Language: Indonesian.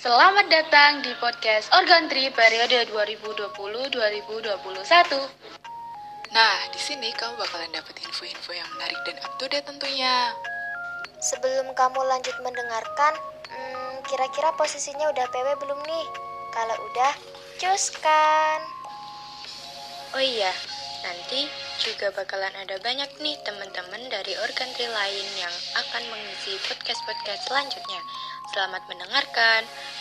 Selamat datang di podcast Organtri periode 2020-2021. Nah, di sini kamu bakalan dapat info-info yang menarik dan up to date tentunya. Sebelum kamu lanjut mendengarkan, hmm, kira-kira posisinya udah PW belum nih? Kalau udah, cus kan. Oh iya, nanti juga bakalan ada banyak nih teman-teman dari organtri lain yang akan mengisi podcast-podcast selanjutnya. Selamat mendengarkan.